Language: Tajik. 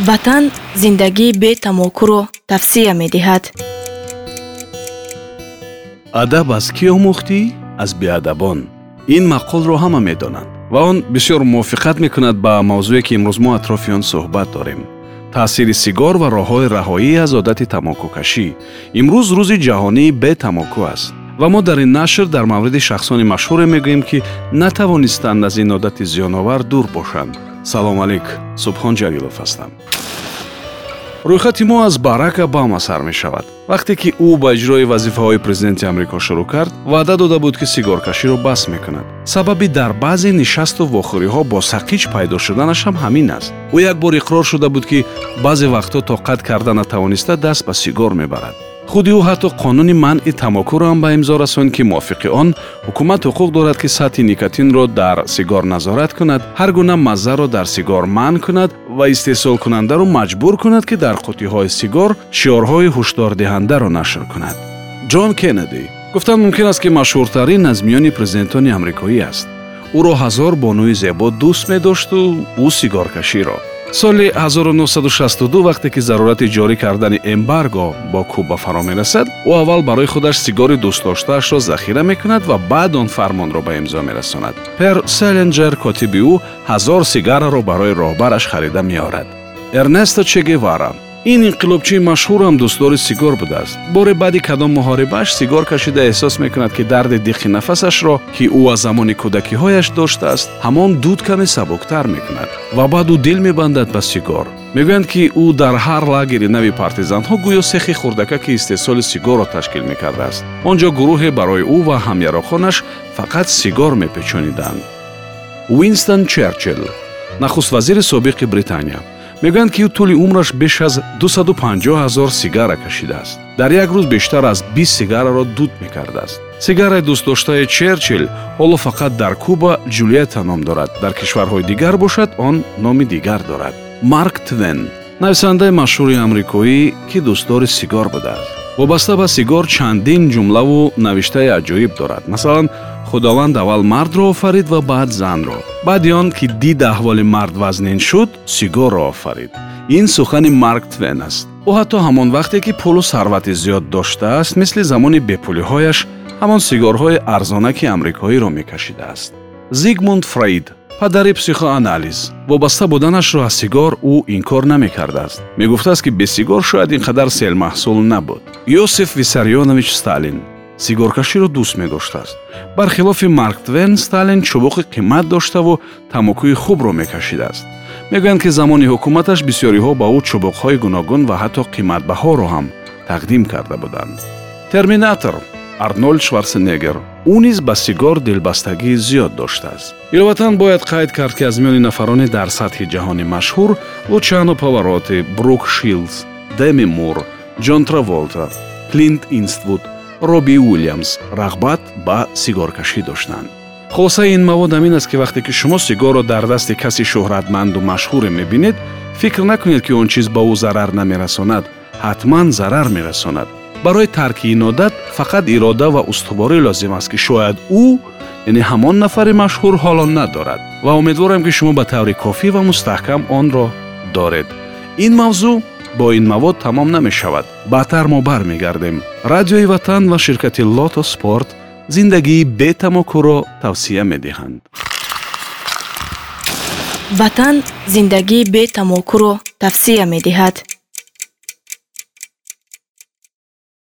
ватан зиндагии бетамокуро тавсия медиҳад. Адаб аз кӣ омӯхтӣ? Аз беадабон. Ин мақолро ҳама медонанд. Ва он бисёр мувофиқат мекунад ба мавзӯе ки имрӯз мо атрофи он суҳбат дорем. Таъсири сигор ва роҳҳои раҳоӣ аз одати тамокукашӣ. Имрӯз рӯзи ҷаҳонии бетамоку аст. Ва мо дар ин нашр дар мавриди шахсони машҳуре мегӯем ки натавонистанд аз ин одати зиёновар дур бошанд салом алейк. Субҳон ҷалилов ҳастам. Рӯйхати мо аз барак обама сар мешавад. Вақте ки ӯ ба иҷрои вазифаҳои президенти амрико шурӯъ кард ваъда дода буд ки сигоркаширо бас мекунад. Сабаби дар баъзе нишасту вохӯриҳо бо сақич пайдо шуданаш ҳам ҳамин аст. Ӯ як бор иқрор шуда буд ки баъзе вақтҳо тоқат карда натавониста даст ба сигор мебарад худи ӯ ҳатто қонуни манъи тамокуро ҳам ба имзо расонд ки мувофиқи он ҳукумат ҳуқуқ дорад ки сатҳи никотинро дар сигор назорат кунад ҳар гуна маззаро дар сигор манъ кунад ва истеҳсолкунандаро маҷбур кунад ки дар қутиҳои сигор шиорҳои ҳушдордиҳандаро нашр кунад. Ҷон кеннеди гуфтанд мумкин аст ки машҳуртарин аз миёни президентони амрикоӣ аст. Ӯро ҳазор бонуи зебо дӯст медошту ӯ сигоркаширо соли 1962 вақте ки зарурати ҷорӣ кардани эмбарго бо куба фаро мерасад ӯ аввал барои худаш сигори дӯстдоштаашро захира мекунад ва баъд он фармонро ба имзо мерасонад. Пер селенҷер котиби ӯ ҳазор сигараро барои роҳбараш харида меорад. Эрнесто чегевара ин инқилобчии машҳурам дӯстдори сигор будааст. Боре баъди кадом муҳорибааш сигор кашида эҳсос мекунад ки дарди диқи нафасашро ки ӯ аз замони кӯдакиҳояш доштааст ҳамон дуд каме сабуктар мекунад. Ва баъд ӯ дил мебандад ба сигор. Мегӯянд ки ӯ дар ҳар лагери нави партизанҳо гӯё сехи хурдакаки истеҳсоли сигорро ташкил мекардааст. Он ҷо гурӯҳе барои ӯ ва ҳамярохонаш фақат сигор мепечониданд уинстон черчилл нахуствазири собиқи британия мегӯянд ки ӯ тӯли умраш беш аз 250 ҳазор сигара кашидааст. Дар як рӯз бештар аз 20 сигараро дуд мекардааст. Сигараи дӯстдоштаи черчил ҳоло фақат дар куба ҷулиета ном дорад. Дар кишварҳои дигар бошад он номи дигар дорад. Марк твен нависандаи машҳури амрикоӣ ки дӯстдори сигор будааст. Вобаста ба сигор чандин ҷумлаву навиштаи аҷоиб дорад. Масалан худованд аввал мардро офарид ва баъд занро. Баъди он ки дид аҳволи мард вазнин шуд сигорро офарид. Ин сухани марк твен аст. Ӯ ҳатто ҳамон вақте ки пулу сарвати зиёд доштааст мисли замони бепулиҳояш ҳамон сигорҳои арзонаки амрикоиро мекашидааст. Зигмунд фрейд падари психоанализ вобаста буданашро аз сигор ӯ инкор намекардааст. Мегуфтааст ки бе сигор шояд ин қадар селмаҳсул набуд. Йосиф виссарионович сталин сигоркаширо дӯст медоштааст. Бархилофи марк твен сталин чубуқи қимат доштаву тамокӯи хубро мекашидааст. Мегӯянд ки замони ҳукуматаш бисёриҳо ба ӯ чубуқҳои гуногун ва ҳатто қиматбаҳоро ҳам тақдим карда буданд. Терминатор арнолд шварсенегер ӯ низ ба сигор дилбастагии зиёд доштааст. Иловатан бояд қайд кард ки аз миёни нафарони дар сатҳи ҷаҳони машҳур лучано павароти брук шилз деми мур ҷон траволта клинт инствуд роби уильямс рағбат ба сигоркашӣ доштанд. Хулосаи ин мавод амин аст ки вақте ки шумо сигорро дар дасти каси шӯҳратманду машҳуре мебинед фикр накунед ки он чиз ба ӯ зарар намерасонад ҳатман зарар мерасонад. Барои тарки ин одат фақат ирода ва устуворӣ лозим аст ки шояд ӯ яъне ҳамон нафари машҳур ҳоло надорад. Ва умедворам ки шумо ба таври кофӣ ва мустаҳкам онро доред. Ин мавзӯъ бо ин мавод тамом намешавад. Баъдтар мо бармегардем. Радиои ватан ва ширкати лото спорт зиндагии бетамокуро тавсия медиҳанд. Ватан зиндагии бетамокуро тавсия медиҳад